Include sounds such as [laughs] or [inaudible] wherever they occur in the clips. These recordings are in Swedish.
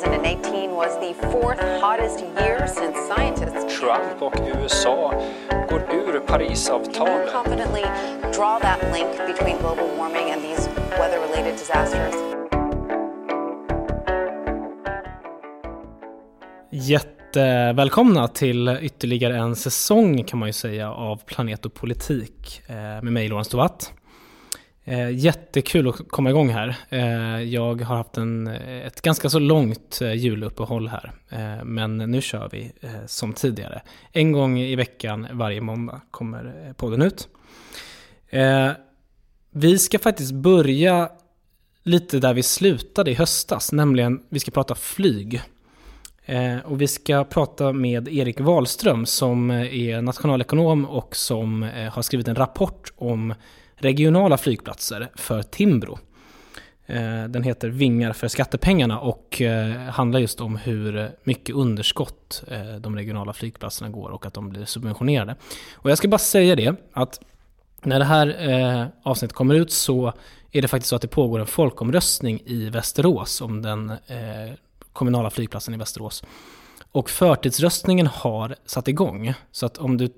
2018 was the fourth hottest year since scientists Trump och USA går ur Parisavtalet. confidently draw that link between global warming and these weather-related disasters. Jättevälkomna till ytterligare en säsong kan man ju säga av Planet och politik eh, med mig Lorentz Tovatt. Eh, Jättekul att komma igång här. Eh, Jag har haft en, eh, ett ganska så långt eh, juluppehåll här. Eh, Men nu kör vi eh, som tidigare. En gång i veckan varje måndag kommer eh, podden ut. Eh, Vi ska faktiskt börja lite där vi slutade i höstas, nämligen vi ska prata flyg. Eh, och vi ska prata med Erik Wahlström som eh, är nationalekonom och som eh, har skrivit en rapport om regionala flygplatser för Timbro. Eh, den heter Vingar för skattepengarna och eh, handlar just om hur mycket underskott eh, de regionala flygplatserna går och att de blir subventionerade. Och jag ska bara säga det att när det här avsnittet kommer ut så är det faktiskt så att det pågår en folkomröstning i Västerås om den kommunala flygplatsen i Västerås. Och förtidsröstningen har satt igång. Så att om, du,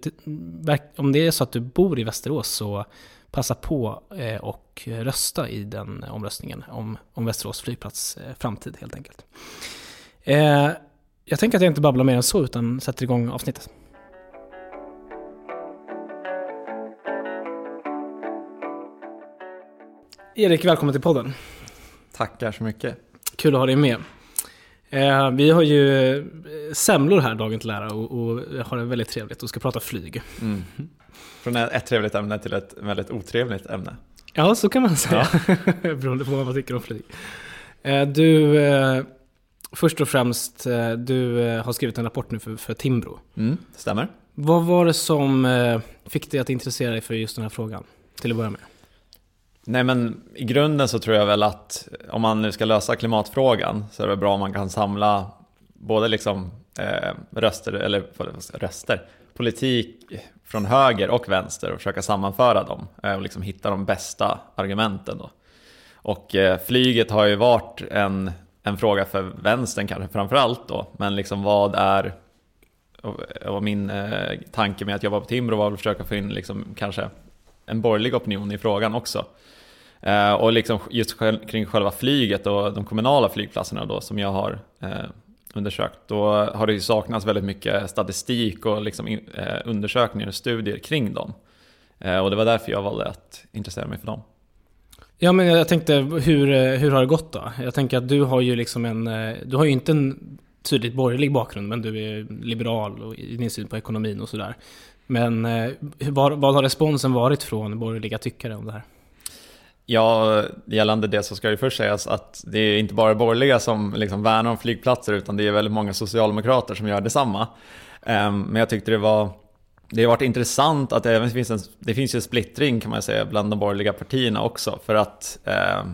om det är så att du bor i Västerås så passa på eh, och rösta i den omröstningen om, om Västerås flygplats eh, framtid helt enkelt. Eh, jag tänker att jag inte babblar mer än så utan sätter igång avsnittet. Erik, välkommen till podden. Tackar så mycket. Kul att ha dig med. Eh, vi har ju eh, semlor här dagen till ära och, och har det väldigt trevligt och ska prata flyg. Mm. Från ett trevligt ämne till ett väldigt otrevligt ämne. Ja, så kan man säga. [laughs] Beroende på vad man tycker om flyg. Eh, du, eh, först och främst, eh, du eh, har skrivit en rapport nu för, för Timbro. Mm, stämmer. Vad var det som fick dig att intressera dig för just den här frågan? Till att börja med. Nej men i grunden så tror jag väl att om man nu ska lösa klimatfrågan så är det bra om man kan samla både liksom eh, röster, eller vad röster, politik från höger och vänster och försöka sammanföra dem eh, och liksom hitta de bästa argumenten då. Och eh, flyget har ju varit en, en fråga för vänstern kanske framför allt då, men liksom vad är och, och min eh, tanke med att jobba på Timbro var att försöka få in liksom kanske en borgerlig opinion i frågan också. Eh, och liksom just själv, kring själva flyget och de kommunala flygplatserna då som jag har eh, undersökt, då har det ju saknats väldigt mycket statistik och liksom in, eh, undersökningar och studier kring dem. Eh, och det var därför jag valde att intressera mig för dem. Ja, men jag tänkte, hur, eh, hur har det gått då? Jag tänker att du har ju liksom en, eh, du har ju inte en tydligt borgerlig bakgrund, men du är liberal och i din syn på ekonomin och sådär. Men eh, vad, vad har responsen varit från borgerliga tyckare om det här? Ja, gällande det så ska det först sägas att det är inte bara borgerliga som liksom värnar om flygplatser utan det är väldigt många socialdemokrater som gör detsamma. Ehm, men jag tyckte det var det har varit intressant att det även finns en, det finns ju splittring kan man säga bland de borgerliga partierna också för att eh,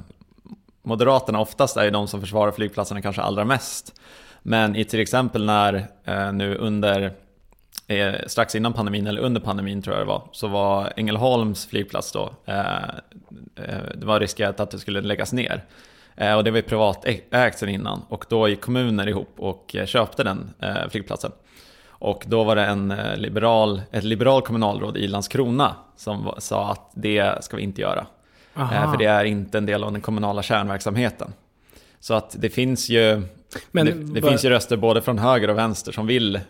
Moderaterna oftast är ju de som försvarar flygplatserna kanske allra mest. Men i till exempel när eh, nu under eh, strax innan pandemin, eller under pandemin tror jag det var, så var Ängelholms flygplats då, eh, eh, det var riskerat att det skulle läggas ner. Eh, och det var ju privatägt sedan innan och då gick kommuner ihop och köpte den flygplatsen. Och då var det en liberal, ett liberal kommunalråd i Landskrona som sa att det ska vi inte göra. Aha. För det är inte en del av den kommunala kärnverksamheten. Så att det finns ju Men det, det vad- finns ju röster både från höger och vänster som vill, eh,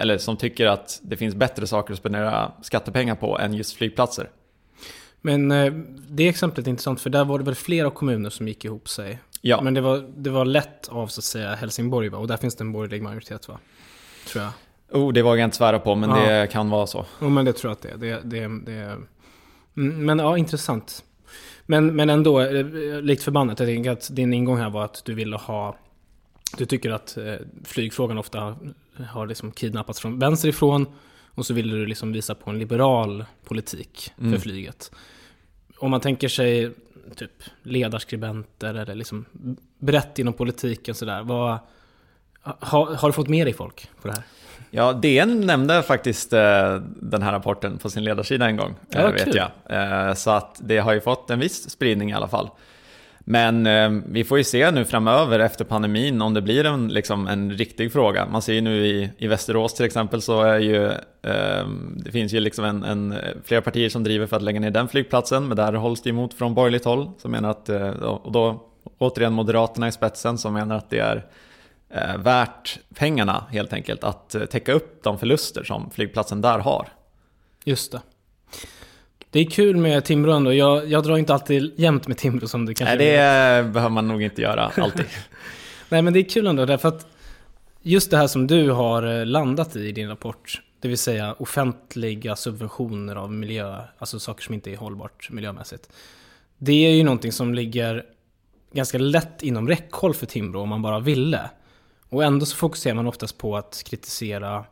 eller som tycker att det finns bättre saker att spendera skattepengar på än just flygplatser. Men eh, det exemplet är intressant för där var det väl flera kommuner som gick ihop sig. Ja, Men det var, det var lätt av så att säga Helsingborg va? Och där finns det en borgerlig majoritet va? Tror jag. oh, det vågar jag inte svära på, men Ja. det kan vara så. Jo men det tror jag att det är. Det, det, det, mm, men ja, intressant. Men, men ändå, eh, likt förbannat, jag tänker att din ingång här var att du ville ha... Du tycker att eh, flygfrågan ofta har, liksom kidnappats från vänster ifrån. Och så ville du liksom visa på en liberal politik för Mm. flyget. Om man tänker sig typ ledarskribenter eller liksom brett inom politiken sådär. Vad, har, har du fått med dig folk på det här? Ja, DN nämnde faktiskt eh, den här rapporten på sin ledarsida en gång, Ja, eh, kul. vet jag. Eh, så att det har ju fått en viss spridning i alla fall. Men eh, vi får ju se nu framöver efter pandemin om det blir en, liksom, en riktig fråga. Man ser ju nu i, i Västerås till exempel så är ju eh, det finns ju liksom en, en, flera partier som driver för att lägga ner den flygplatsen, men där hålls det emot från borgerligt håll. Som menar att, eh, och då återigen Moderaterna i spetsen som menar att det är eh, värt pengarna helt enkelt att eh, täcka upp de förluster som flygplatsen där har. Just det. Det är kul med Timbro ändå. Jag, jag drar inte alltid jämnt med Timbro som du kanske Nej, det vet. behöver man nog inte göra alltid. [laughs] Nej, men det är kul ändå därför att just det här som du har eh, landat i i din rapport, det vill säga offentliga subventioner av miljö, alltså saker som inte är hållbart miljömässigt. Det är ju någonting som ligger ganska lätt inom räckhåll för Timbro om man bara ville. Och ändå så fokuserar man oftast på att kritisera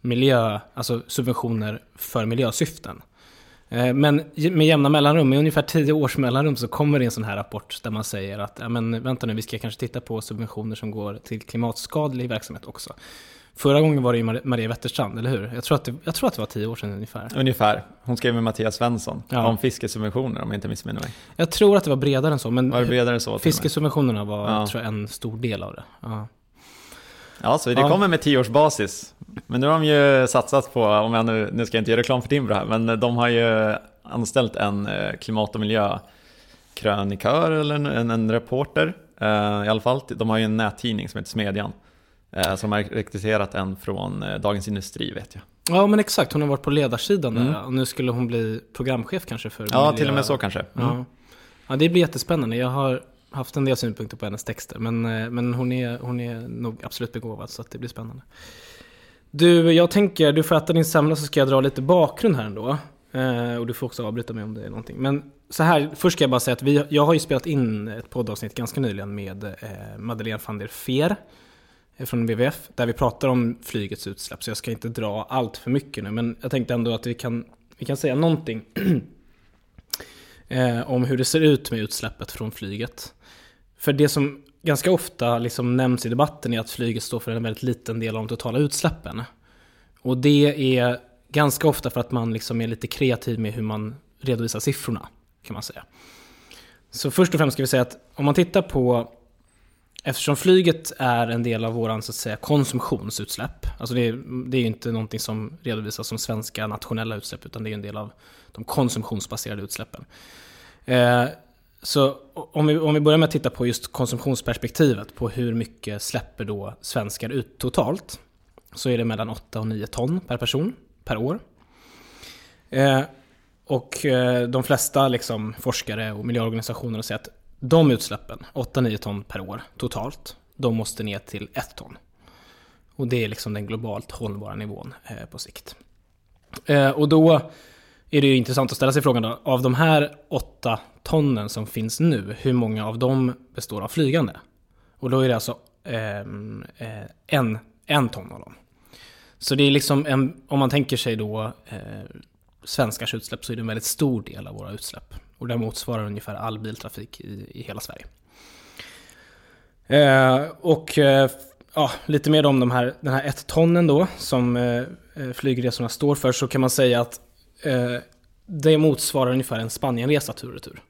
miljö, alltså subventioner för miljösyften. Eh, men med jämna mellanrum, med ungefär tio års mellanrum, så kommer det en sån här rapport där man säger att ja, men vänta nu, vi ska kanske titta på subventioner som går till klimatskadlig verksamhet också. Förra gången var det ju Maria Wetterstrand, eller hur? Jag tror, att det, jag tror att det var tio år sedan ungefär. Ungefär. Hon skrev med Mattias Svensson ja. om fiskesubventioner om jag inte missminner mig. Jag tror att det var bredare än så. Men var det bredare än så? Fiskesubventionerna var ja. tror jag, en stor del av det. Ja. Ja, så det kommer med tioårsbasis. Men nu har de ju satsat på, om jag nu, nu ska jag inte göra reklam för Timbro här, men de har ju anställt en eh, klimat och miljökrönikör eller en, en, en reporter eh, i alla fall. De har ju en nättidning som heter Smedjan. Eh, som har rekryterat en från Dagens Industri vet jag. Ja men exakt, hon har varit på ledarsidan mm. där och nu skulle hon bli programchef kanske för Ja, miljö... till och med så kanske. Mm. Ja. ja, det blir jättespännande. Jag har haft en del synpunkter på hennes texter. Men, eh, men hon, är, hon är nog absolut begåvad så att det blir spännande. Du, jag tänker, du får äta din semla så ska jag dra lite bakgrund här ändå. Eh, och du får också avbryta mig om det är någonting. Men så här, först ska jag bara säga att vi, jag har ju spelat in ett poddavsnitt ganska nyligen med eh, Madeleine van der Feer eh, från WWF, där vi pratar om flygets utsläpp. Så jag ska inte dra allt för mycket nu, men jag tänkte ändå att vi kan, vi kan säga någonting [clears throat] eh, om hur det ser ut med utsläppet från flyget. För det som ganska ofta liksom nämns i debatten är att flyget står för en väldigt liten del av de totala utsläppen. Och det är ganska ofta för att man liksom är lite kreativ med hur man redovisar siffrorna, kan man säga. Så först och främst ska vi säga att om man tittar på Eftersom flyget är en del av vår så att säga, konsumtionsutsläpp, alltså det är, det är ju inte någonting som redovisas som svenska nationella utsläpp, utan det är en del av de konsumtionsbaserade utsläppen. Eh, så om vi, om vi börjar med att titta på just konsumtionsperspektivet, på hur mycket släpper då svenskar ut totalt, så är det mellan 8 och 9 ton per person per år. Eh, och eh, de flesta liksom, forskare och miljöorganisationer säger att de utsläppen, 8-9 ton per år totalt, de måste ner till 1 ton. Och det är liksom den globalt hållbara nivån eh, på sikt. Eh, och då är det ju intressant att ställa sig frågan då, av de här 8 tonnen som finns nu, hur många av dem består av flygande? Och då är det alltså ehm, eh, en, en ton av dem. Så det är liksom en, om man tänker sig då eh, svenskars utsläpp så är det en väldigt stor del av våra utsläpp. Och det motsvarar ungefär all biltrafik i, i hela Sverige. Eh, och eh, ja, lite mer om de här, den här ett tonnen då som eh, eh, flygresorna står för så kan man säga att Eh, det motsvarar ungefär en Spanienresa tur och retur.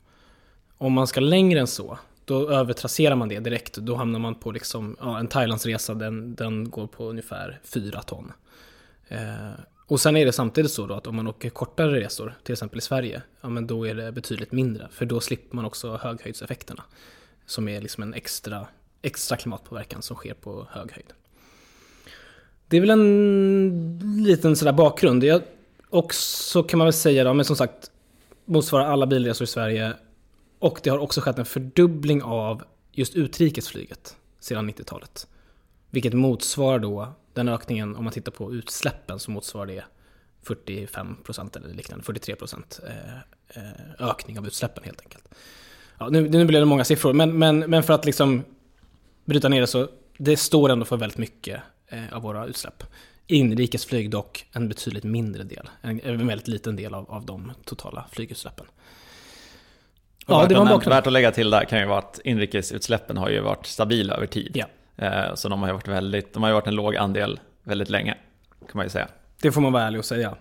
Om man ska längre än så, då övertrasserar man det direkt. Då hamnar man på liksom, ja, en Thailandsresa, den, den går på ungefär 4 ton. Eh, och sen är det samtidigt så då att om man åker kortare resor, till exempel i Sverige, ja men då är det betydligt mindre. För då slipper man också höghöjdseffekterna. Som är liksom en extra, extra klimatpåverkan som sker på hög höjd. Det är väl en liten sådär bakgrund. Jag, och så kan man väl säga då, men som sagt, motsvarar alla bilresor i Sverige. Och det har också skett en fördubbling av just utrikesflyget sedan 90-talet. Vilket motsvarar då den ökningen, om man tittar på utsläppen, så motsvarar det 45% eller liknande, 43% eh, eh, ökning av utsläppen helt enkelt. Ja, nu, nu blir det många siffror, men, men, men för att liksom bryta ner det så, det står ändå för väldigt mycket eh, av våra utsläpp. Inrikesflyg dock en betydligt mindre del, en, en väldigt liten del av, av de totala flygutsläppen. Ja, det var värt, värt att lägga till där kan ju vara att inrikesutsläppen har ju varit stabila över tid. Ja. Eh, så de har ju varit, väldigt, de har varit en låg andel väldigt länge, kan man ju säga. Det får man vara ärlig och säga.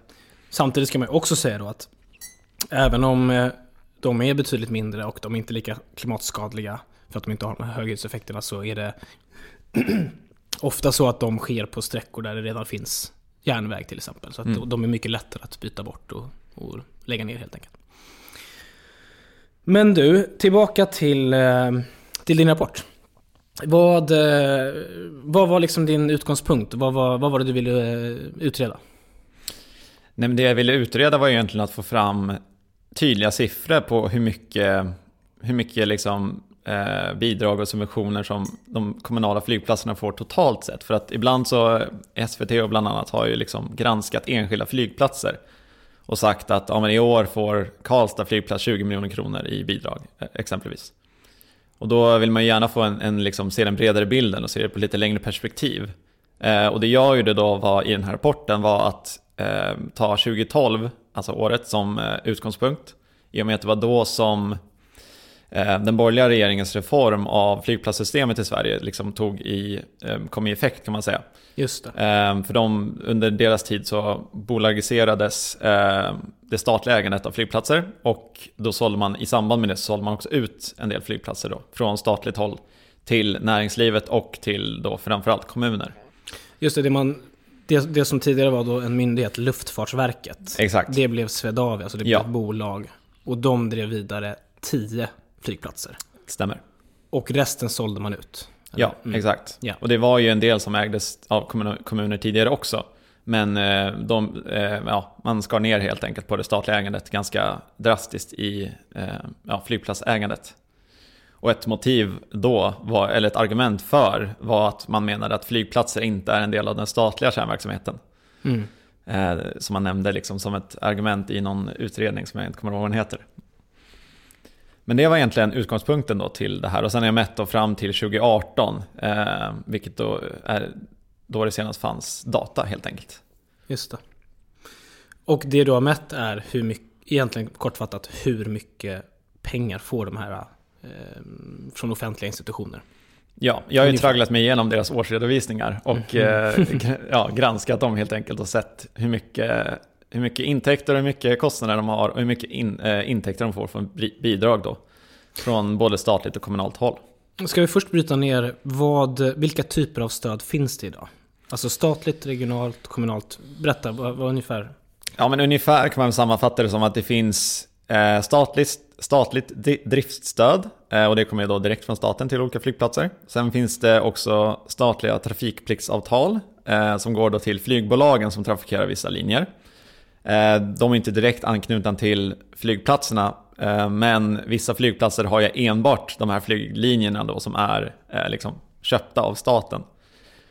Samtidigt ska man också säga då att även om eh, de är betydligt mindre och de är inte lika klimatskadliga för att de inte har de här höghöjdseffekterna så är det [clears throat] ofta så att de sker på sträckor där det redan finns järnväg till exempel. Så att Mm. de är mycket lättare att byta bort och, och lägga ner helt enkelt. Men du, tillbaka till, eh, till din rapport. Vad, eh, vad var liksom din utgångspunkt? Vad var, vad var det du ville eh, utreda? Nej, men det jag ville utreda var egentligen att få fram tydliga siffror på hur mycket, hur mycket liksom, eh, bidrag och subventioner som de kommunala flygplatserna får totalt sett. För att ibland så, SVT och bland annat har ju liksom granskat enskilda flygplatser och sagt att ja, men i år får Karlstad flygplats 20 miljoner kronor i bidrag eh, exempelvis. Och då vill man ju gärna få en, en liksom, se den bredare bilden och se det på lite längre perspektiv. Eh, och det jag gjorde då var, i den här rapporten var att eh, ta 2012, alltså året, som eh, utgångspunkt. I och med att det var då som den borgerliga regeringens reform av flygplatssystemet i Sverige liksom tog i, eh, kom i effekt kan man säga. Just det. Eh, för de, under deras tid så bolagiserades eh, det statliga ägandet av flygplatser och då sålde man i samband med det så sålde man också ut en del flygplatser då från statligt håll till näringslivet och till då framförallt kommuner. Just det, det, man, det, det som tidigare var då en myndighet, Luftfartsverket. Exakt. Det blev Swedavia, så det blev Ja. ett bolag. Och de drev vidare 10 flygplatser. Stämmer. Och resten sålde man ut. eller? Ja, Mm. exakt. Ja. Och det var ju en del som ägdes av kommun- kommuner tidigare också. Men eh, de, eh, ja, man skar ner helt enkelt på det statliga ägandet ganska drastiskt i eh, ja, flygplatsägandet. Och ett motiv då, var, eller ett argument för, var att man menade att flygplatser inte är en del av den statliga kärnverksamheten. Mm. Som man nämnde liksom som ett argument i någon utredning som jag inte kommer ihåg vad den heter. Men det var egentligen utgångspunkten då till det här och sen har jag mätt då fram till 2018, eh, vilket då är då det senast fanns data helt enkelt. Just det. Och det du har mätt är hur mycket, egentligen kortfattat, hur mycket pengar får de här eh, från offentliga institutioner? Ja, jag har ju Ungefär. tragglat mig igenom deras årsredovisningar och eh, gr- ja, granskat dem helt enkelt och sett hur mycket, hur mycket intäkter och hur mycket kostnader de har och hur mycket in, eh, intäkter de får från bi- bidrag då. Från både statligt och kommunalt håll. Ska vi först bryta ner vad, vilka typer av stöd finns det idag? Alltså statligt, regionalt, kommunalt. Berätta, vad, vad ungefär? Ja men ungefär kan man sammanfatta det som att det finns eh, statligt, statligt driftsstöd eh, och det kommer då direkt från staten till olika flygplatser. Sen finns det också statliga trafikpliktsavtal eh, som går då till flygbolagen som trafikerar vissa linjer. Eh, de är inte direkt anknutna till flygplatserna eh, men vissa flygplatser har ju enbart de här flyglinjerna då som är eh, liksom köpta av staten.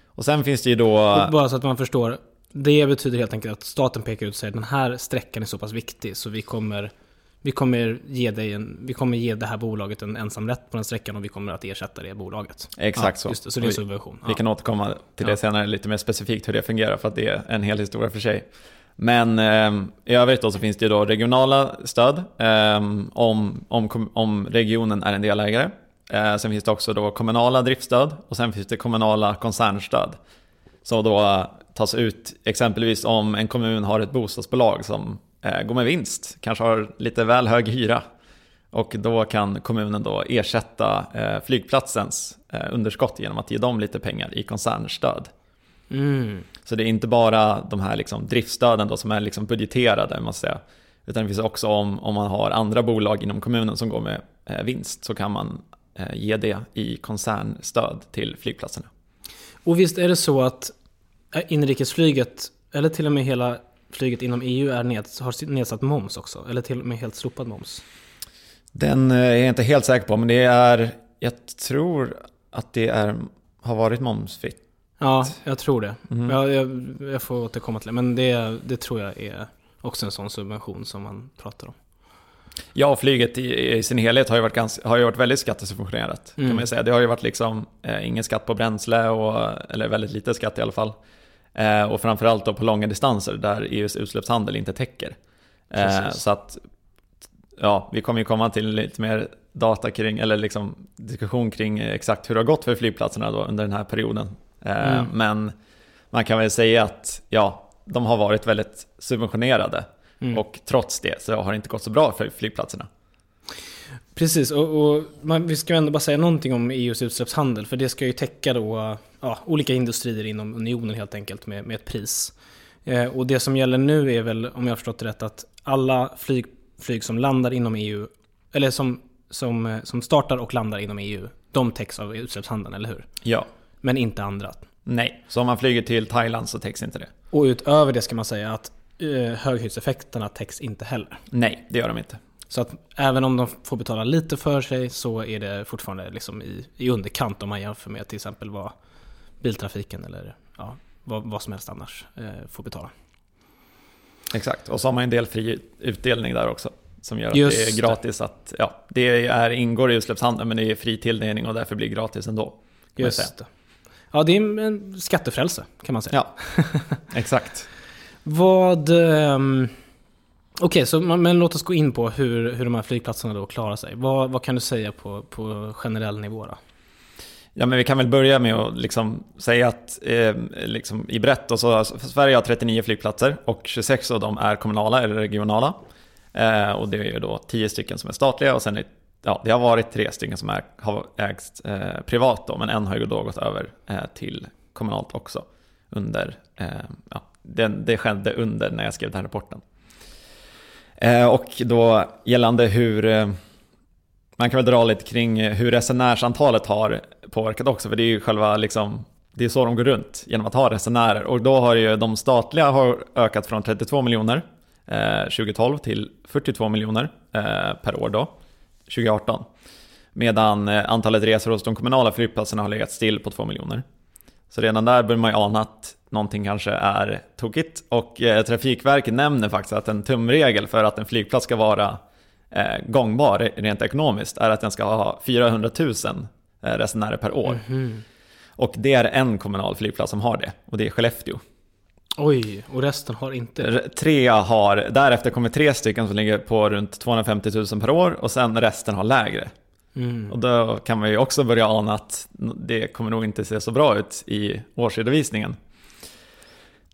Och sen finns det ju då... Bara så att man förstår. Det betyder helt enkelt att staten pekar ut och säger den här sträckan är så pass viktig så vi kommer, vi kommer, ge, dig en, vi kommer ge det här bolaget en ensamrätt på den sträckan och vi kommer att ersätta det bolaget. Exakt ja, så. Just det, så det är en Och vi- subvention. Vi kan återkomma till det Ja. senare lite mer specifikt hur det fungerar för att det är en hel historia för sig. Men eh, i övrigt då så finns det ju då regionala stöd eh, om, om, om regionen är en delägare. Eh, sen finns det också då kommunala driftstöd och sen finns det kommunala koncernstöd. Som då tas ut exempelvis om en kommun har ett bostadsbolag som eh, går med vinst, kanske har lite väl hög hyra. Och då kan kommunen då ersätta eh, flygplatsens eh, underskott genom att ge dem lite pengar i koncernstöd. Mm. Så det är inte bara de här liksom driftstöden då som är liksom budgeterade, jag säga. Utan det finns också om, om man har andra bolag inom kommunen som går med eh, vinst så kan man eh, ge det i koncernstöd till flygplatserna. Och visst är det så att eh, inrikesflyget, eller till och med hela flyget inom EU är ned, har nedsatt moms också? Eller till och med helt slopad moms? Den eh, är jag inte helt säker på, men det är, jag tror att det är, har varit momsfritt. Ja, jag tror det. Mhm. Jag, jag, jag får återkomma till det. Men det, det tror jag är också en sån subvention som man pratar om. Ja, flyget i, i sin helhet har ju varit, ganska, har ju varit väldigt skattesubventionerat. Mm. Kan man säga. Det har ju varit liksom eh, ingen skatt på bränsle, och, eller väldigt lite skatt i alla fall. Eh, och framförallt då på långa distanser där EUs utsläppshandel inte täcker. Eh, så att, ja, vi kommer ju komma till lite mer data kring, eller liksom diskussion kring exakt hur det har gått för flygplatserna då under den här perioden. Eh, Mm. Men man kan väl säga att, ja, de har varit väldigt subventionerade. Mm. Och trots det så har det inte gått så bra för flygplatserna. Precis, och, och man, vi ska ändå bara säga någonting om EUs utsläppshandel, för det ska ju täcka då ja, olika industrier inom unionen helt enkelt med, med ett pris. Eh, och det som gäller nu är väl, om jag har förstått det rätt, att alla flyg, flyg som landar inom EU, eller som, som, eh, som startar och landar inom EU, de täcks av utsläppshandeln, eller hur? Ja. Men inte andra. Nej, så om man flyger till Thailand så täcks inte det. Och utöver det ska man säga att eh, höghöjdseffekterna täcks inte heller. Nej, det gör de inte. Så att även om de får betala lite för sig så är det fortfarande liksom i, i underkant om man jämför med till exempel vad biltrafiken eller ja, vad, vad som helst annars eh, får betala. Exakt, och så har man en del fri utdelning där också. Som gör att Just det är gratis att, ja, det är, ingår i utsläppshandeln men det är fri tilldelning och därför blir det gratis ändå. Just det. Ja, det är en skattefrälse kan man säga. Ja, [laughs] exakt. Vad... ehm, Okej, så man- men låt oss gå in på hur, hur de här flygplatserna då klarar sig. Vad, vad kan du säga på, på generell nivå då? Ja, men vi kan väl börja med att liksom säga att eh, liksom i brett, och så, alltså, Sverige har 39 flygplatser och 26 av dem är kommunala eller regionala. Eh, och det är ju då 10 stycken som är statliga och sen är, ja, det har varit tre stycken som är, har ägts eh, privat då, men en har ju då gått över eh, till kommunalt också. Under, eh, ja, det, det skedde under när jag skrev den här rapporten. Eh, och då gällande hur eh, man kan väl dra lite kring hur resenärsantalet har påverkat också, för det är ju själva liksom, det är så de går runt, genom att ha resenärer. Och då har ju de statliga har ökat från 32 miljoner eh, 2012 till 42 miljoner eh, per år då, 2018. Medan eh, antalet resor hos de kommunala flygplatserna har legat still på 2 miljoner. Så redan där börjar man ju ana att någonting kanske är tokigt. Och eh, Trafikverket nämner faktiskt att en tumregel för att en flygplats ska vara eh, gångbar rent ekonomiskt är att den ska ha 400 000 eh, resenärer per år. Och det är en kommunal flygplats som har det, och det är Skellefteå. Oj, och resten har inte Tre har, därefter kommer tre stycken som ligger på runt 250 000 per år och sen resten har lägre. Mm. Och då kan man ju också börja ana att det kommer nog inte se så bra ut i årsredovisningen.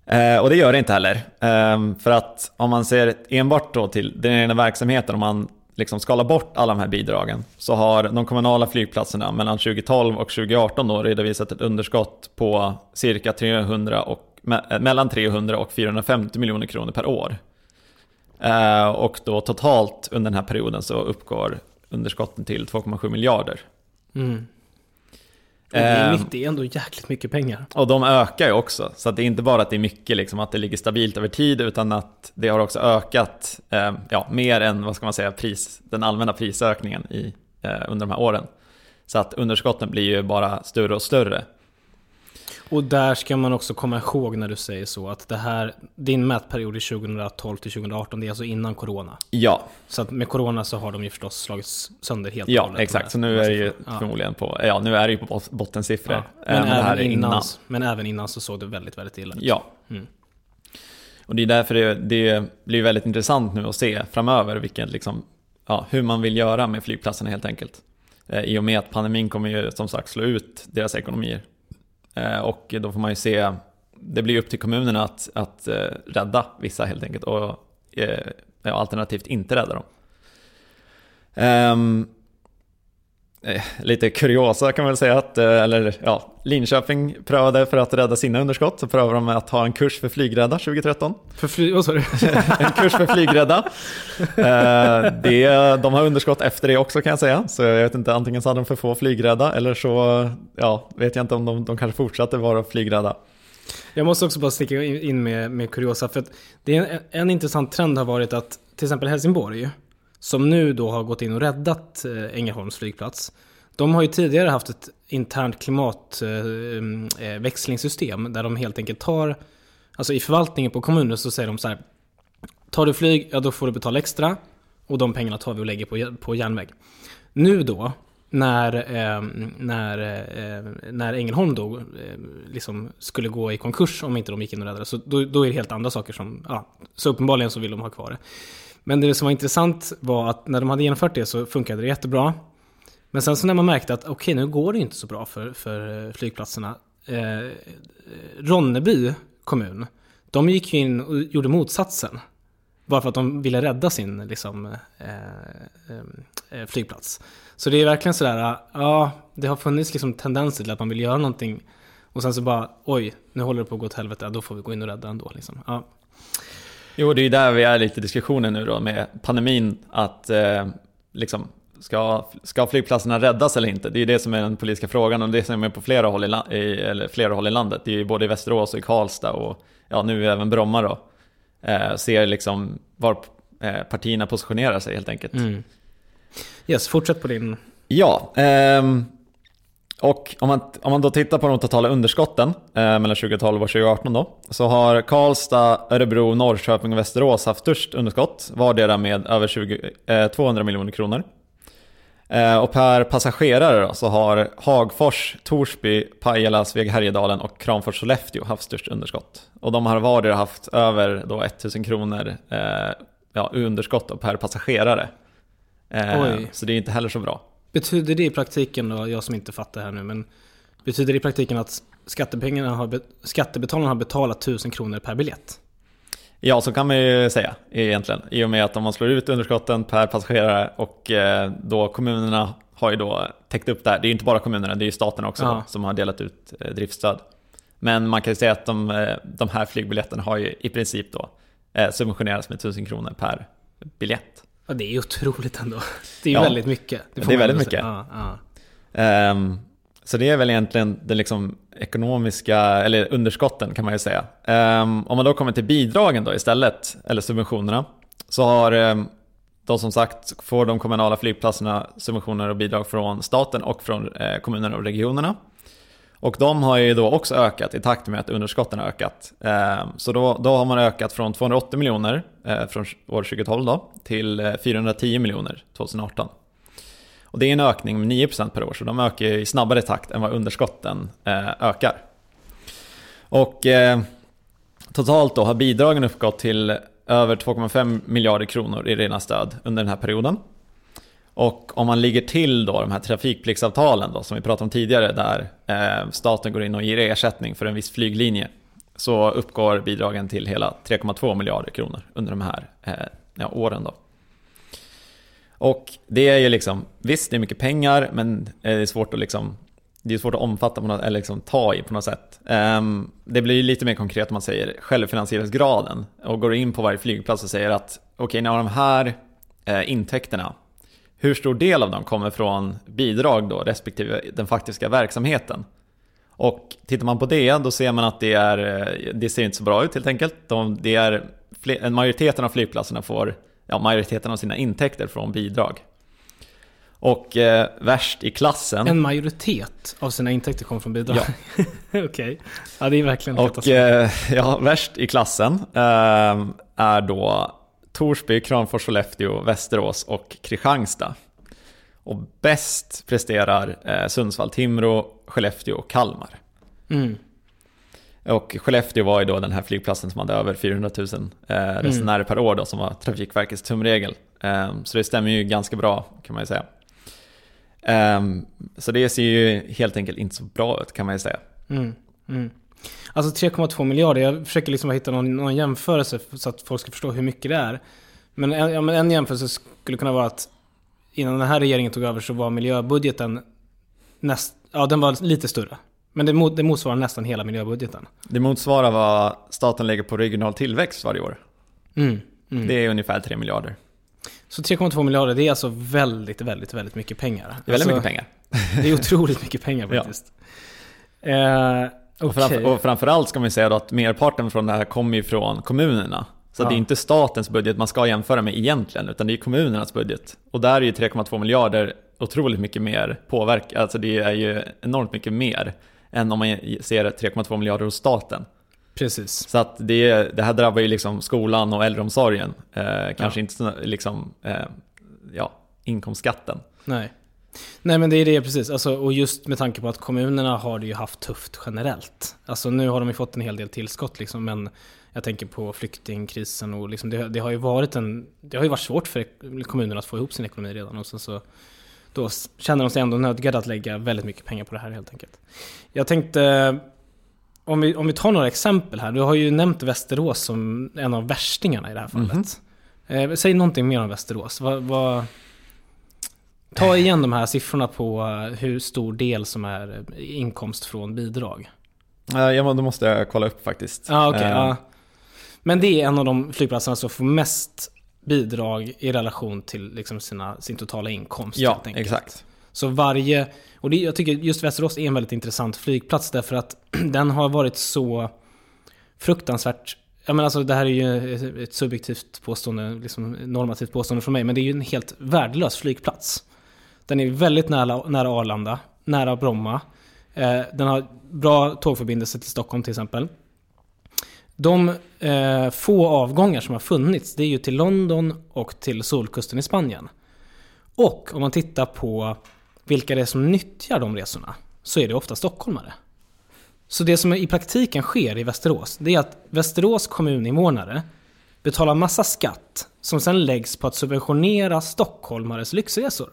Eh, och det gör det inte heller. Eh, för att om man ser enbart då till den egna verksamheten, om man liksom skalar bort alla de här bidragen, så har de kommunala flygplatserna mellan 2012 och 2018 då redovisat ett underskott på cirka 300 och, me- eh, mellan 300 och 450 miljoner kronor per år. Eh, och då totalt under den här perioden så uppgår underskotten till 2,7 miljarder. Mm. Och det, är mycket, det är ändå jäkligt mycket pengar. Och de ökar ju också, så att det är inte bara att det är mycket, liksom, att det ligger stabilt över tid, utan att det har också ökat eh, ja, mer än vad ska man säga, pris, den allmänna prisökningen i, eh, under de här åren. Så att underskotten blir ju bara större och större. Och där ska man också komma ihåg när du säger så att det här, din mätperiod är 2012 till 2018, det är alltså innan corona. Ja, Så att med corona så har de ju förstås slagits sönder helt ja hållet, exakt. Så nu är det ju. Ja. förmodligen på, ja nu är det ju på bot- bottensiffror. Ja. Men, här även är innan, men även innan så såg det väldigt, väldigt illa ut. Ja. Mm. Och det är därför det, det blir väldigt intressant nu att se framöver vilken, liksom, ja, hur man vill göra med flygplatserna helt enkelt. Eh, I och med att pandemin kommer ju som sagt slå ut deras ekonomier. Eh, och då får man ju se, det blir upp till kommunerna att, att eh, rädda vissa helt enkelt och eh, alternativt inte rädda dem. Ehm, Eh, lite kuriosa kan man väl säga att, eh, eller ja, Linköping prövade för att rädda sina underskott så prövade de att ha en kurs för flygrädda 2013. För fly, sa du? [laughs] En kurs för flygrädda. Eh, det, de har underskott efter det också kan jag säga, så jag vet inte, antingen så hade de för få flygrädda eller så ja, vet jag inte om de, de kanske fortsatte vara flygrädda. Jag måste också bara sticka in med, med kuriosa, för att det är en, en intressant trend har varit att till exempel Helsingborg, som nu då har gått in och räddat eh, Ängelholms flygplats, de har ju tidigare haft ett internt klimatväxlingssystem eh, mm, eh, där de helt enkelt tar, alltså i förvaltningen på kommunen så säger de så här, tar du flyg, ja då får du betala extra och de pengarna tar vi och lägger på, på järnväg. Nu då, när, eh, när, eh, när Ängelholm då eh, liksom skulle gå i konkurs om inte de gick in och räddade, så då, då är det helt andra saker som, ja, så uppenbarligen så vill de ha kvar det. Men det som var intressant var att när de hade genomfört det så funkade det jättebra. Men sen så när man märkte att okej, nu går det inte så bra för, för eh, flygplatserna. Eh, Ronneby kommun, de gick ju in och gjorde motsatsen. Bara för att de ville rädda sin liksom, eh, eh, eh flygplats. Så det är verkligen sådär, eh, ja, det har funnits liksom tendenser till att man vill göra någonting och sen så bara, oj, nu håller det på att gå åt helvete, då får vi gå in och rädda ändå. Liksom. Ja. Jo, det är ju där vi är lite i diskussionen nu då med pandemin, att eh, liksom, ska, ska flygplatserna räddas eller inte? Det är ju det som är den politiska frågan och det som är på flera håll i, i, eller flera håll i landet. Det är ju både i Västerås och i Karlstad och ja, nu även Bromma då. Eh, ser liksom var eh, partierna positionerar sig helt enkelt. Mm. Yes, fortsätt på din... Ja, ehm, och om man, om man då tittar på de totala underskotten eh, mellan 2012 och 2018 då, så har Karlstad, Örebro, Norrköping och Västerås haft störst underskott, vardera med över 20, eh, 200 miljoner kronor. Eh, och per passagerare då, så har Hagfors, Torsby, Pajala, Sveg Härjedalen och Kramfors Sollefteå haft störst underskott. Och de har vardera haft över då 1000 kronor eh, ja, underskott då, per passagerare. Eh, så det är inte heller så bra. Betyder det i praktiken då, jag som inte fattar här nu, men betyder det i praktiken att skattepengarna har, skattebetalarna har betalat 1000 kronor per biljett? Ja, så kan man ju säga egentligen. I och med att om man slår ut underskotten per passagerare och eh, då kommunerna har ju då täckt upp det här. Det är ju inte bara kommunerna, det är ju staten också då, som har delat ut eh, driftstöd. Men man kan ju säga att de, eh, de här flygbiljetterna har ju i princip då subventionerats med 1000 kronor per biljett. Ja, det är otroligt ändå. Det är ju ja, väldigt mycket. Det, det är väldigt mycket. Ja, ja. Um, så det är väl egentligen den liksom ekonomiska, eller underskotten kan man ju säga. Um, om man då kommer till bidragen då istället, eller subventionerna, så har um, de som sagt får de kommunala flygplatserna subventioner och bidrag från staten och från eh, kommunerna och regionerna. Och de har ju då också ökat i takt med att underskotten har ökat. Ehm, så då, då har man ökat från 280 miljoner eh, från år 2012 då, till eh, 410 miljoner 2018. Och det är en ökning med 9% per år, så de ökar i snabbare takt än vad underskotten eh, ökar. Och totalt då har bidragen uppgått till över 2,5 miljarder kronor i rena stöd under den här perioden. Och om man ligger till då de här trafikpliktsavtalen då, som vi pratade om tidigare där eh, staten går in och ger ersättning för en viss flyglinje så uppgår bidragen till hela 3,2 miljarder kronor under de här eh, ja, åren. Då. Och det är ju liksom, visst det är mycket pengar men eh, det är svårt att liksom det är svårt att omfatta på något, eller liksom ta i på något sätt. Um, det blir lite mer konkret om man säger självfinansieringsgraden och går in på varje flygplats och säger att okej, okay, när de här eh, intäkterna hur stor del av dem kommer från bidrag då, respektive den faktiska verksamheten. Och tittar man på det, då ser man att det, är, det ser inte så bra ut helt enkelt. De, det är, en majoriteten av flygplatserna får ja, majoriteten av sina intäkter från bidrag. Och eh, värst i klassen... En majoritet av sina intäkter kommer från bidrag? Ja. [laughs] Okej. Okay. Ja, det är verkligen Och eh, ja, värst i klassen eh, är då Torsby, Kramfors, Sollefteå, Västerås och Kristianstad. Och bäst presterar eh, Sundsvall, Timrå, Skellefteå och Kalmar. Mm. Och Skellefteå var ju då den här flygplatsen som hade över 400 000 eh, resenärer mm. per år då, som var Trafikverkets tumregel. Eh, så det stämmer ju ganska bra kan man ju säga. Eh, så det ser ju helt enkelt inte så bra ut kan man ju säga. Mm. Alltså 3,2 miljarder, jag försöker liksom hitta någon, någon, jämförelse så att folk ska förstå hur mycket det är. Men en, en jämförelse skulle kunna vara att innan den här regeringen tog över så var miljöbudgeten näst, ja, den var lite större. Men det, motsvarar nästan hela miljöbudgeten. Det motsvarar vad staten lägger på regional tillväxt varje år. Mm, mm. Det är ungefär 3 miljarder. Så 3,2 miljarder, det är alltså väldigt, väldigt, väldigt mycket pengar. Det är väldigt alltså, mycket pengar. Det är otroligt mycket pengar [laughs] faktiskt. Ja. Eh. Och, framför, och framförallt ska man säga då att merparten från det här kommer ju från kommunerna. Så ja. det är inte statens budget man ska jämföra med egentligen, utan det är kommunernas budget. Och där är ju 3,2 miljarder otroligt mycket mer påverkan, alltså det är ju enormt mycket mer än om man ser 3,2 miljarder hos staten. Precis. Så att det, det här drabbar ju liksom skolan och äldreomsorgen, eh, kanske ja. inte liksom, eh, ja, inkomstskatten. Nej. Nej men det är det precis, alltså, och just med tanke på att kommunerna har det ju haft tufft generellt. Alltså nu har de ju fått en hel del tillskott liksom, men jag tänker på flyktingkrisen och liksom, det, det, har ju varit en, det har ju varit svårt för kommunerna att få ihop sin ekonomi redan och sen så då känner de sig ändå nödgade att lägga väldigt mycket pengar på det här helt enkelt. Jag tänkte, om vi, om vi tar några exempel här. Du har ju nämnt Västerås som en av värstingarna i det här fallet. Mm -hmm. Eh, säg någonting mer om Västerås. Vad, vad... Ta igen de här siffrorna på eh, hur stor del som är inkomst från bidrag. Ja, då måste jag kolla upp faktiskt. Ja, okay, Eh, ja. Men det är en av de flygplatserna som får mest bidrag i relation till liksom sina, sin totala inkomst. Ja, exakt. Så varje, och det, jag tycker just Västerås är en väldigt intressant flygplats därför att [clears throat] den har varit så fruktansvärt Ja, men alltså, det här är ju ett subjektivt påstående, liksom normativt påstående från mig, men det är ju en helt värdelös flygplats. Den är väldigt nära, nära Arlanda, nära Bromma. Eh, den har bra tågförbindelse till Stockholm till exempel. De eh, få avgångar som har funnits, det är ju till London och till Solkusten i Spanien. Och om man tittar på vilka det är som nyttjar de resorna, så är det ofta stockholmare. Så det som i praktiken sker i Västerås, det är att Västerås kommuninvånare betalar massa skatt som sen läggs på att subventionera stockholmares lyxresor.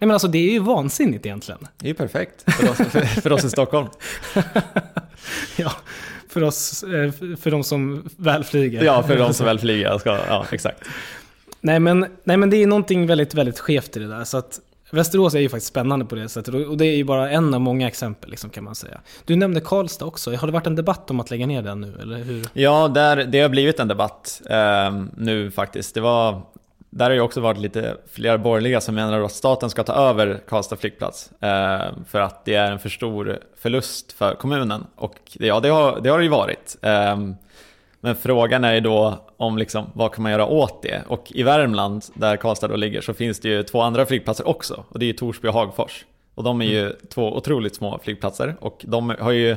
Nej men alltså det är ju vansinnigt egentligen. Det är ju perfekt för oss, för, för oss i Stockholm. [laughs] ja, för oss, eh, för de som väl flyger. Ja, för de som väl flyger. Ska, ja, exakt. Nej men, nej men det är någonting väldigt, väldigt skevt i det där. Så att Västerås är ju faktiskt spännande på det sättet och det är ju bara en av många exempel liksom, kan man säga. Du nämnde Karlstad också. Har det varit en debatt om att lägga ner den nu, eller hur? Ja, där, det har blivit en debatt eh, nu faktiskt. Det var, där har ju också varit lite flera borgerliga som menar att staten ska ta över Karlstad flygplats. Eh, för att det är en för stor förlust för kommunen. Och ja, det har det, har det ju varit. Eh, men frågan är ju då om liksom, vad kan man göra åt det? Och i Värmland, där Karlstad då ligger, så finns det ju två andra flygplatser också. Och det är ju Torsby och Hagfors. Och de är ju mm. två otroligt små flygplatser. Och de har ju...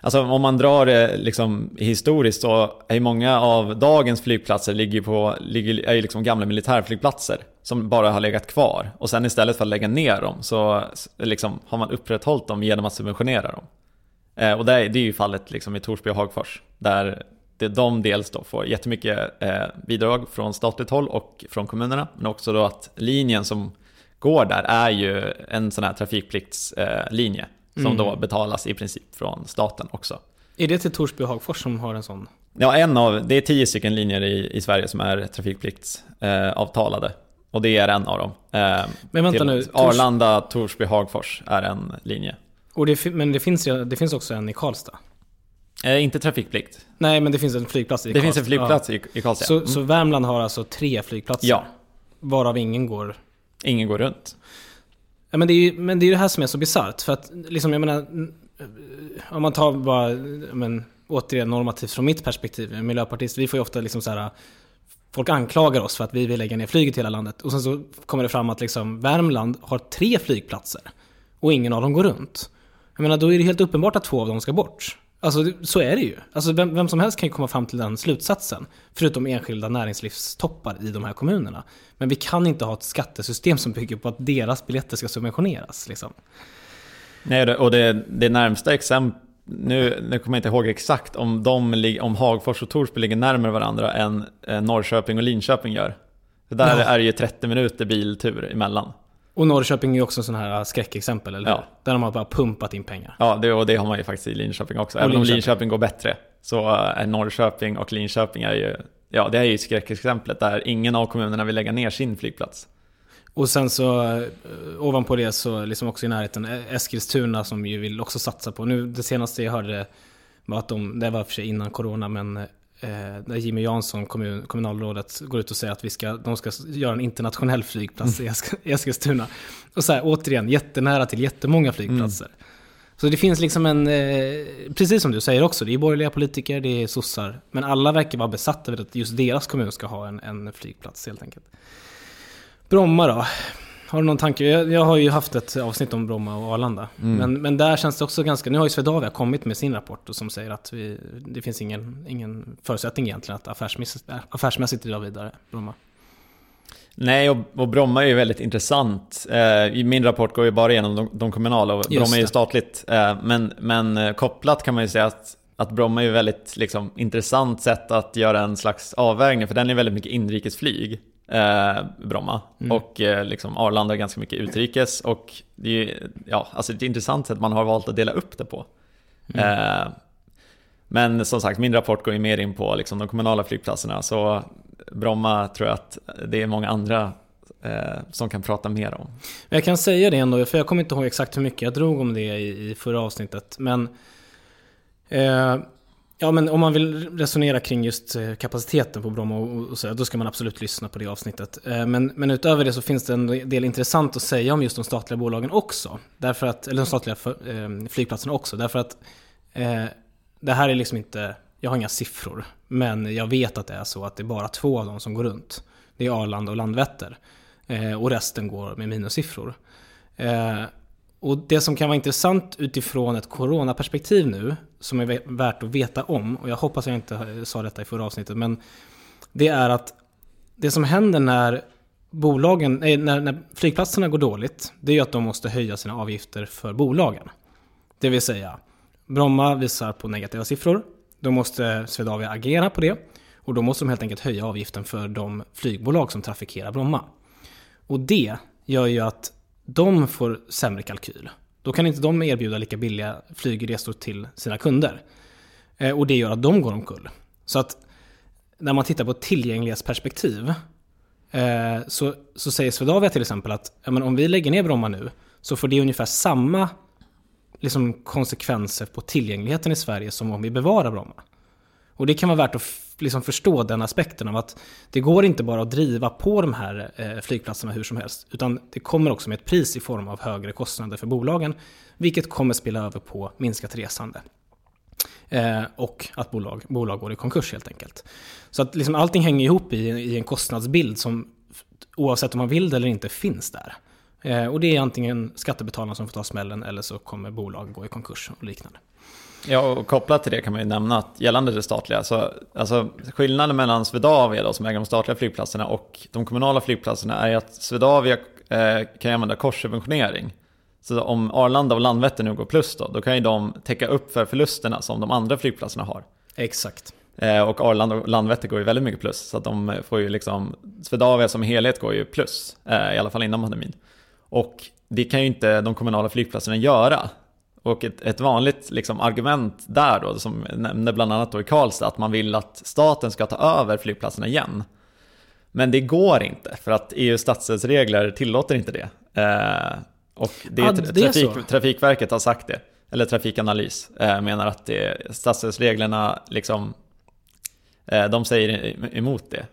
Alltså om man drar det liksom historiskt så är ju många av dagens flygplatser ligger på, ligger, är ju liksom gamla militärflygplatser som bara har legat kvar. Och sen istället för att lägga ner dem så liksom har man upprätthållit dem genom att subventionera dem. Eh, och det är, det är ju fallet liksom i Torsby och Hagfors. Där det, de dels då får jättemycket eh, bidrag från statligt håll och från kommunerna. Men också då att linjen som går där är ju en sån här trafikpliktslinje. Eh, som mm. då betalas i princip från staten också. Är det till Torsby och Hagfors som har en sån? Ja, en av, det är tio stycken linjer i, i Sverige som är trafikpliktsavtalade. Eh, och det är en av dem. Eh, Men vänta nu. Arlanda, Torsby, Hagfors är en linje. Och det, men det finns, det finns också en i Karlstad? Eh, inte trafikplikt. Nej, men det finns en flygplats i Det Karlstad. finns en flygplats ja. i, i Karlstad. Så, mm. så Värmland har alltså tre flygplatser? Ja. Varav ingen går... Ingen går runt. Ja, men det är ju men det, är det här som är så bisarrt. För att, liksom, jag menar... Eh, om man tar bara, men, återigen normativt från mitt perspektiv, miljöpartist, vi får ju ofta liksom så här... Folk anklagar oss för att vi vill lägga ner flyget i hela landet. Och sen så kommer det fram att liksom Värmland har tre flygplatser. Och ingen av dem går runt. Jag menar, då är det helt uppenbart att två av dem ska bort. Alltså så är det ju. Alltså vem, vem, som helst kan ju komma fram till den slutsatsen. Förutom enskilda näringslivstoppar i de här kommunerna. Men vi kan inte ha ett skattesystem som bygger på att deras biljetter ska subventioneras. Liksom. Nej, och det, det närmsta exemplet nu, nu kommer jag inte ihåg exakt om, de, om Hagfors och Torsby ligger närmare varandra än Norrköping och Linköping gör. Där ja. är det ju 30 minuter biltur emellan. Och Norrköping är ju också en sån här skräckexempel, eller ja. Där de har bara pumpat in pengar. Ja, det, och det har man ju faktiskt i Linköping också. Och Även Linköping. om Linköping går bättre så är Norrköping och Linköping är ju, ja det är ju skräckexemplet där ingen av kommunerna vill lägga ner sin flygplats. Och sen så eh, ovanpå det så liksom också i närheten Eskilstuna som ju vill också satsa på. Nu det senaste jag hörde var att de, det var för sig innan corona men eh, Jimmy Jansson, kommun, kommunalrådet, går ut och säger att vi ska, de ska göra en internationell flygplats mm. i Eskilstuna. Och så här, återigen, jättenära till jättemånga flygplatser. Mm. Så det finns liksom en, eh, precis som du säger också, det är borgerliga politiker, det är sossar. Men alla verkar vara besatta vid att just deras kommun ska ha en, en flygplats helt enkelt. Bromma då? Har du någon tanke? Jag, jag, har ju haft ett avsnitt om Bromma och Arlanda. Mm. Men, men där känns det också ganska... Nu har ju Swedavia kommit med sin rapport och som säger att vi, det finns ingen, ingen förutsättning egentligen att affärsmässigt, affärsmässigt driva vidare Bromma. Nej, och, och Bromma är ju väldigt intressant. Eh, min rapport går ju bara igenom de, de kommunala och Bromma är ju statligt. Eh, men, men eh, kopplat kan man ju säga att, att Bromma är ju väldigt liksom, intressant sätt att göra en slags avvägning, för den är väldigt mycket inrikesflyg eh, Bromma. Mm. Och eh, liksom Arlanda är ganska mycket utrikes. Och det är ja, alltså ett intressant sätt man har valt att dela upp det på. Mm. Eh, men som sagt, min rapport går ju mer in på liksom, de kommunala flygplatserna. Så Bromma tror jag att det är många andra eh, som kan prata mer om. Jag kan säga det ändå, för jag kommer inte ihåg exakt hur mycket jag drog om det i, i förra avsnittet. Men, eh, ja, men om man vill resonera kring just eh, kapaciteten på Bromma och, och så, då ska man absolut lyssna på det avsnittet. Eh, men, men utöver det så finns det en del intressant att säga om just de statliga bolagen också. Därför att, eller de statliga eh, flygplatserna också. Därför att eh, det här är liksom inte, jag har inga siffror. Men jag vet att det är så att det är bara två av dem som går runt. Det är Arlanda och Landvetter. Eh, och resten går med minussiffror. Eh, och det som kan vara intressant utifrån ett coronaperspektiv nu, som är värt att veta om, och jag hoppas jag inte sa detta i förra avsnittet, men det är att det som händer när bolagen, nej, när, när flygplatserna går dåligt, det är ju att de måste höja sina avgifter för bolagen. Det vill säga, Bromma visar på negativa siffror, då måste Swedavia agera på det och då måste de helt enkelt höja avgiften för de flygbolag som trafikerar Bromma. Och det gör ju att de får sämre kalkyl. Då kan inte de erbjuda lika billiga flygresor till sina kunder. Eh, och det gör att de går omkull. Så att när man tittar på tillgänglighetsperspektiv eh, så, så säger Swedavia till exempel att ja, men om vi lägger ner Bromma nu så får det ungefär samma liksom, konsekvenser på tillgängligheten i Sverige som om vi bevarar Bromma. Och det kan vara värt att liksom förstå den aspekten av att det går inte bara att driva på de här eh, flygplatserna hur som helst. Utan det kommer också med ett pris i form av högre kostnader för bolagen. Vilket kommer spela över på minskat resande. Eh, och att bolag, bolag går i konkurs helt enkelt. Så att liksom allting hänger ihop i, i en kostnadsbild som oavsett om man vill det eller inte finns där. Eh, och det är antingen skattebetalarna som får ta smällen eller så kommer bolag gå i konkurs och liknande. Ja, och kopplat till det kan man ju nämna att gällande det statliga, så alltså skillnaden mellan Swedavia då, som äger de statliga flygplatserna och de kommunala flygplatserna är att Swedavia eh, kan använda korssubventionering. Så om Arlanda och Landvetter nu går plus då, då kan ju de täcka upp för förlusterna som de andra flygplatserna har. Exakt. Eh, och Arlanda och Landvetter går ju väldigt mycket plus, så att de får ju liksom, Swedavia som helhet går ju plus, eh, i alla fall innan pandemin. Och det kan ju inte de kommunala flygplatserna göra. Och ett, ett vanligt liksom, argument där då, som nämnde bland annat då i Karlstad, att man vill att staten ska ta över flygplatserna igen. Men det går inte, för att EUs statsstödsregler tillåter inte det. Eh, och det, ah, det trafik, Trafikverket har sagt det, eller Trafikanalys eh, menar att det, statsstödsreglerna liksom, eh, de säger emot det.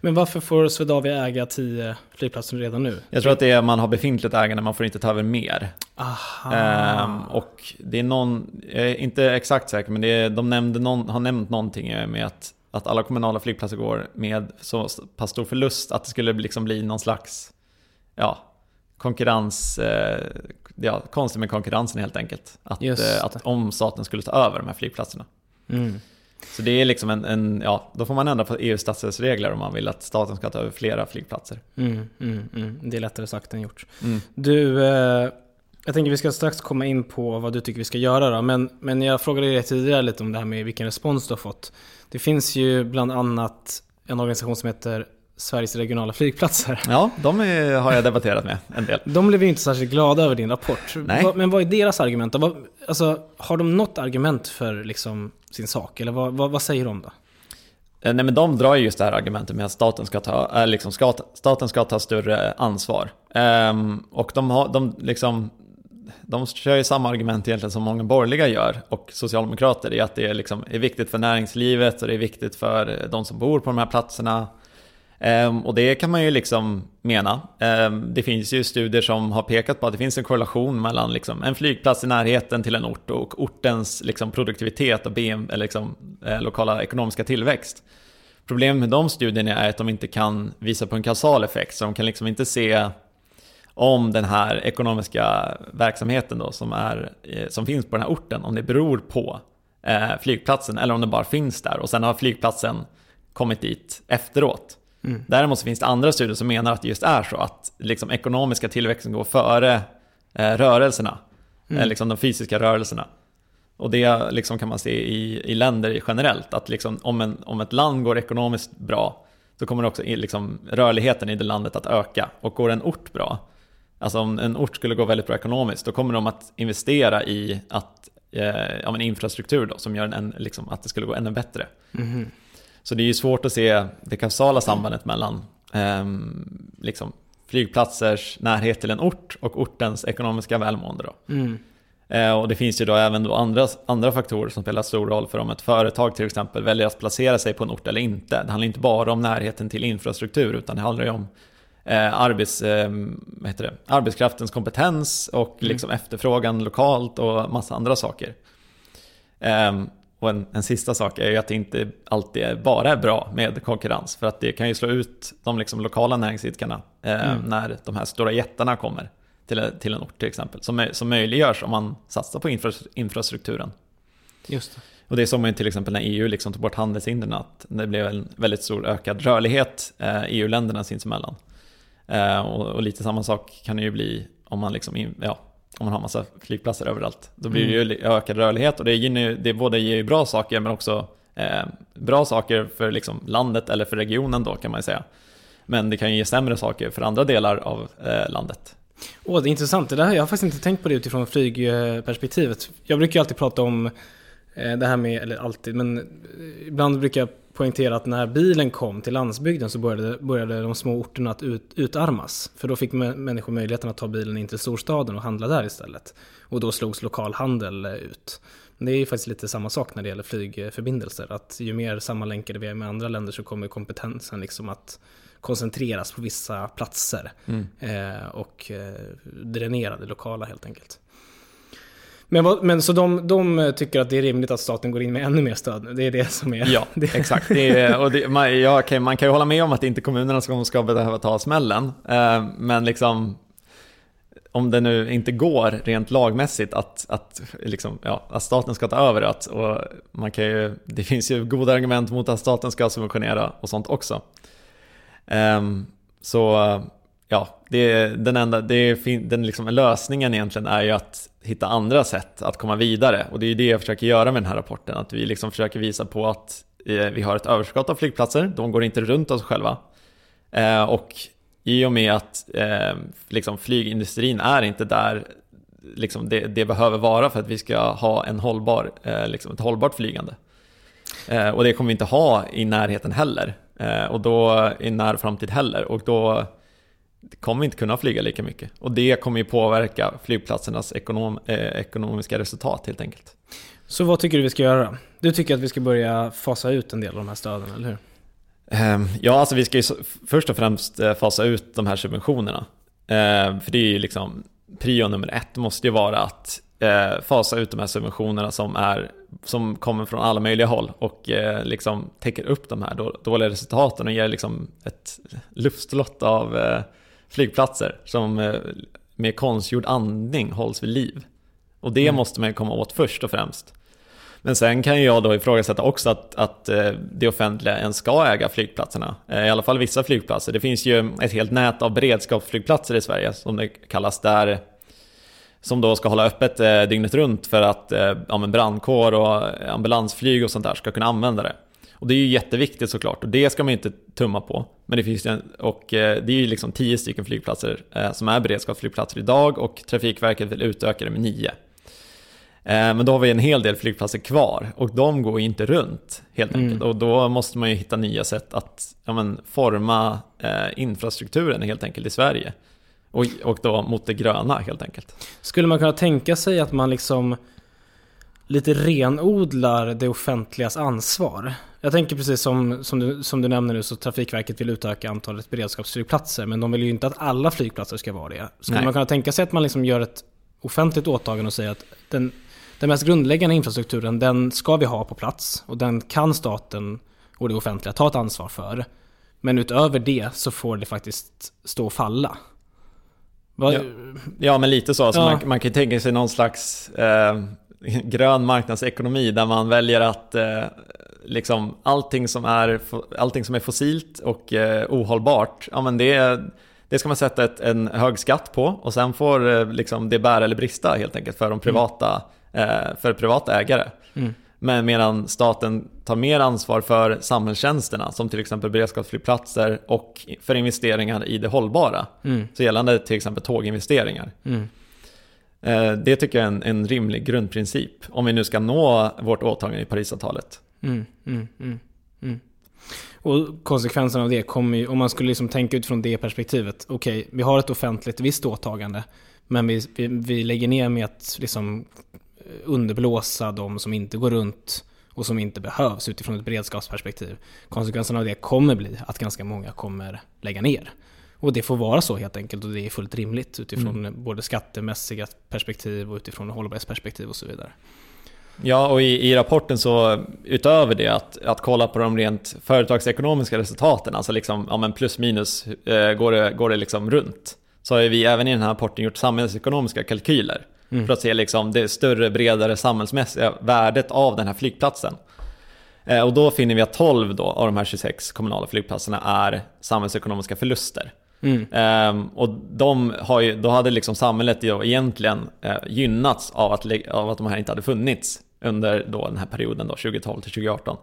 Men varför får Swedavia äga 10 flygplatser redan nu? Jag tror att det är man har befintligt ägande, man får inte ta över mer. Aha. Ehm, och det är någon, jag är inte exakt säker, men det är, de nämnde någon, har nämnt någonting med att, att alla kommunala flygplatser går med så pass stor förlust att det skulle liksom bli någon slags ja, konkurrens, eh, ja, konstigt med konkurrensen helt enkelt. Att, eh, att om staten skulle ta över de här flygplatserna. Mm. Så det är liksom en, en, ja, då får man ändra på EUs statsstödsregler om man vill att staten ska ta över flera flygplatser. Mm, mm, mm. Det är lättare sagt än gjort. Mm. Du, eh, jag tänker vi ska strax komma in på vad du tycker vi ska göra då, men, men jag frågade dig tidigare lite om det här med vilken respons du har fått. Det finns ju bland annat en organisation som heter Sveriges regionala flygplatser. Ja, de är, har jag debatterat med en del. De blev ju inte särskilt glada över din rapport. Nej. Men vad är deras argument? Alltså, har de något argument för liksom, sin sak? Eller vad, vad, vad säger de då? Eh, nej men de drar ju just det här argumentet med att staten ska ta, äh, liksom ska, staten ska ta större ansvar. Um, och de, har, de, liksom, de kör ju samma argument egentligen som många borgerliga gör och socialdemokrater i att det är, liksom, är viktigt för näringslivet och det är viktigt för de som bor på de här platserna. Ehm, och det kan man ju liksom mena. Ehm, det finns ju studier som har pekat på att det finns en korrelation mellan liksom en flygplats i närheten till en ort och ortens liksom produktivitet och BM, eller liksom, eh, lokala ekonomiska tillväxt. Problemet med de studierna är att de inte kan visa på en kausal effekt, så de kan liksom inte se om den här ekonomiska verksamheten då, som, är, eh, som finns på den här orten, om det beror på eh, flygplatsen eller om den bara finns där och sen har flygplatsen kommit dit efteråt. Mm. Däremot så finns det andra studier som menar att det just är så att liksom ekonomiska tillväxten går före eh, rörelserna, mm. eh, liksom de fysiska rörelserna. Och det liksom kan man se i, i länder generellt, att liksom om, en, om ett land går ekonomiskt bra, så kommer också liksom rörligheten i det landet att öka. Och går en ort bra, alltså om en ort skulle gå väldigt bra ekonomiskt, då kommer de att investera i att, eh, ja, infrastruktur då, som gör en, liksom, att det skulle gå ännu bättre. Mm. Så det är ju svårt att se det kausala sambandet mellan eh, liksom, flygplatsers närhet till en ort och ortens ekonomiska välmående. Då. Mm. Eh, och det finns ju då även då andra, andra faktorer som spelar stor roll för om ett företag till exempel väljer att placera sig på en ort eller inte. Det handlar inte bara om närheten till infrastruktur utan det handlar ju om eh, arbets, eh, arbetskraftens kompetens och Mm. liksom efterfrågan lokalt och massa andra saker. Och en, en sista sak är ju att det inte alltid är bara är bra med konkurrens. För att det kan ju slå ut de liksom lokala näringsidkarna eh, Mm. när de här stora jättarna kommer till, till en ort till exempel. Som, är- som möjliggörs om man satsar på infra, infrastrukturen. Just det. Och det såg man ju till exempel när EU liksom tog bort handelshindren att det blev en väldigt stor ökad rörlighet eh, EU-länderna sinsemellan. Eh, och, och lite samma sak kan det ju bli om man, liksom in, ja, om man har massa flygplatser överallt. Då blir det ju li- ökad rörlighet och det, gynnar ju- det både ger ju bra saker men också eh, bra saker för liksom landet eller för regionen då kan man ju säga. Men det kan ju ge sämre saker för andra delar av eh, landet. Åh, det är intressant. Det där, jag har faktiskt inte tänkt på det utifrån flygperspektivet. Jag brukar ju alltid prata om eh, det här med, eller alltid, men eh, ibland brukar jag poängtera att när bilen kom till landsbygden så började, började de små orterna att ut, utarmas. För då fick mä- människor möjligheten att ta bilen in till storstaden och handla där istället. Och då slogs lokalhandel eh, ut. Det är ju faktiskt lite samma sak när det gäller flygförbindelser. Att ju mer sammanlänkade vi är med andra länder så kommer kompetensen liksom att koncentreras på vissa platser. Eh, och eh, dränera det lokala helt enkelt. Men, vad, men så de, de tycker att det är rimligt att staten går in med ännu mer stöd? Det är det som är... Ja, [laughs] det, exakt. Det är, och det, man, ja, okej, man kan ju hålla med om att det inte är kommunerna som ska behöva ta smällen. Eh, men liksom, om det nu inte går rent lagmässigt att, att, liksom, ja, att staten ska ta över det. Och man kan ju, det finns ju goda argument mot att staten ska subventionera och sånt också. Ehm, så ja, det, är den enda, det är, fin- den liksom, lösningen egentligen är ju att hitta andra sätt att komma vidare. Och det är ju det jag försöker göra med den här rapporten. Att vi liksom försöker visa på att eh, vi har ett överskott av flygplatser. De går inte runt oss själva. Eh, och i och med att eh, liksom flygindustrin är inte där liksom det, det behöver vara för att vi ska ha en hållbar, eh, liksom ett hållbart flygande. Eh, och det kommer vi inte ha i närheten heller. Eh, och då i när framtid heller. Och då kommer vi inte kunna flyga lika mycket. Och det kommer ju påverka flygplatsernas ekonom, eh, ekonomiska resultat helt enkelt. Så vad tycker du vi ska göra? Du tycker att vi ska börja fasa ut en del av de här stöden, eller hur? Ehm, Ja, alltså vi ska ju först och främst eh, fasa ut de här subventionerna. Ehm, För det är ju liksom, prio nummer ett måste ju vara att eh, fasa ut de här subventionerna som, är, som kommer från alla möjliga håll och eh, liksom täcker upp de här då- dåliga resultaten och ger liksom ett luftslott av flygplatser som eh, med konstgjord andning hålls vid liv. Och det måste man ju komma åt först och främst. Men sen kan jag då ifrågasätta också att, att eh, det offentliga ens ska äga flygplatserna. Eh, I alla fall vissa flygplatser. Det finns ju ett helt nät av beredskapsflygplatser i Sverige som det kallas där. Som då ska hålla öppet dygnet runt för att ja, brandkår och ambulansflyg och sånt där ska kunna använda det. Och det är ju jätteviktigt såklart och det ska man ju inte tumma på. Men det finns en, och eh, det är ju liksom tio stycken flygplatser eh, som är beredskapsflygplatser idag och Trafikverket vill utöka det med nio. Eh, Men då har vi en hel del flygplatser kvar och de går inte runt helt enkelt. Och då måste man ju hitta nya sätt att ja, men, forma eh, infrastrukturen helt enkelt i Sverige. Och, och då mot det gröna helt enkelt. Skulle man kunna tänka sig att man liksom lite renodlar det offentligas ansvar? Jag tänker precis som, som, du, som du nämner nu så Trafikverket vill utöka antalet beredskapsflygplatser men de vill ju inte att alla flygplatser ska vara det. Skulle Nej. man kunna tänka sig att man liksom gör ett offentligt åtagande och säger att den, den mest grundläggande infrastrukturen den ska vi ha på plats och den kan staten och det offentliga ta ett ansvar för. Men utöver det så får det faktiskt stå och falla. Ja. Ja, men lite så. Alltså Ja. man, man kan tänka sig någon slags eh, [laughs] grön marknadsekonomi där man väljer att eh, liksom allting som är, allting som är fossilt och eh, ohållbart, ja men det, det ska man sätta ett, en hög skatt på och sen får eh, liksom det bära eller brista helt enkelt för de privata, eh, för privata ägare. Mm. Men medan staten tar mer ansvar för samhällstjänsterna som till exempel beredskapsflygplatser och för investeringar i det hållbara. Mm. Så gällande till exempel tåginvesteringar. Mm. Eh, det tycker jag är en, en rimlig grundprincip om vi nu ska nå vårt åtagande i Parisavtalet. Mm, mm, mm, mm. Och konsekvensen av det kommer ju, om man skulle liksom tänka utifrån det perspektivet, okej, okay, vi har ett offentligt visst åtagande, men vi, vi, vi lägger ner med att liksom eh, underblåsa de som inte går runt och som inte behövs utifrån ett beredskapsperspektiv. Konsekvensen av det kommer bli att ganska många kommer lägga ner. Och det får vara så helt enkelt och det är fullt rimligt utifrån mm. både skattemässiga perspektiv och utifrån hållbarhetsperspektiv och så vidare. Ja, och i, i, rapporten så utöver det att, att kolla på de rent företagsekonomiska resultaten, alltså liksom, ja men plus minus, eh, går det, går det liksom runt? Så har vi även i den här rapporten gjort samhällsekonomiska kalkyler mm. för att se liksom det större, bredare samhällsmässiga värdet av den här flygplatsen. Eh, och då finner vi att 12 då, av de här 26 kommunala flygplatserna är samhällsekonomiska förluster. Mm. Um, och de har ju, då hade liksom samhället ju egentligen uh, gynnats av att, av att de här inte hade funnits under då den här perioden då, 2012 till 2018.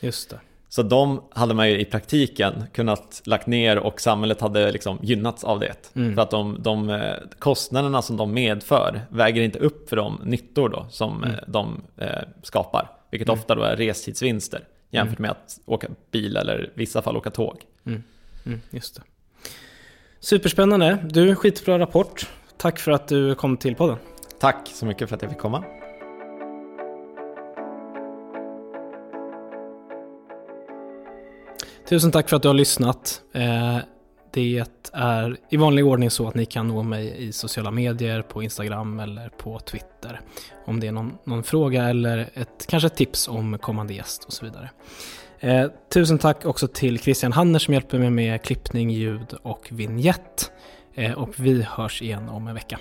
Just det. Så de hade man ju i praktiken kunnat lagt ner och samhället hade liksom gynnats av det. Mm. För att de, de eh, kostnaderna som de medför väger inte upp för de nyttor då som mm. de eh, skapar. Vilket mm. ofta då är restidsvinster jämfört mm. med att åka bil eller i vissa fall åka tåg. Mm. Mm, just det. Superspännande. Du, skitbra rapport. Tack för att du kom till podden. Tack så mycket för att jag fick komma. Tusen tack för att du har lyssnat. Eh, det är i vanlig ordning så att ni kan nå mig i sociala medier, på Instagram eller på Twitter. Om det är någon, någon fråga eller ett, kanske ett tips om kommande gäst och så vidare. Eh, tusen tack också till Christian Hanner som hjälper mig med klippning, ljud och vignett. Eh, och vi hörs igen om en vecka.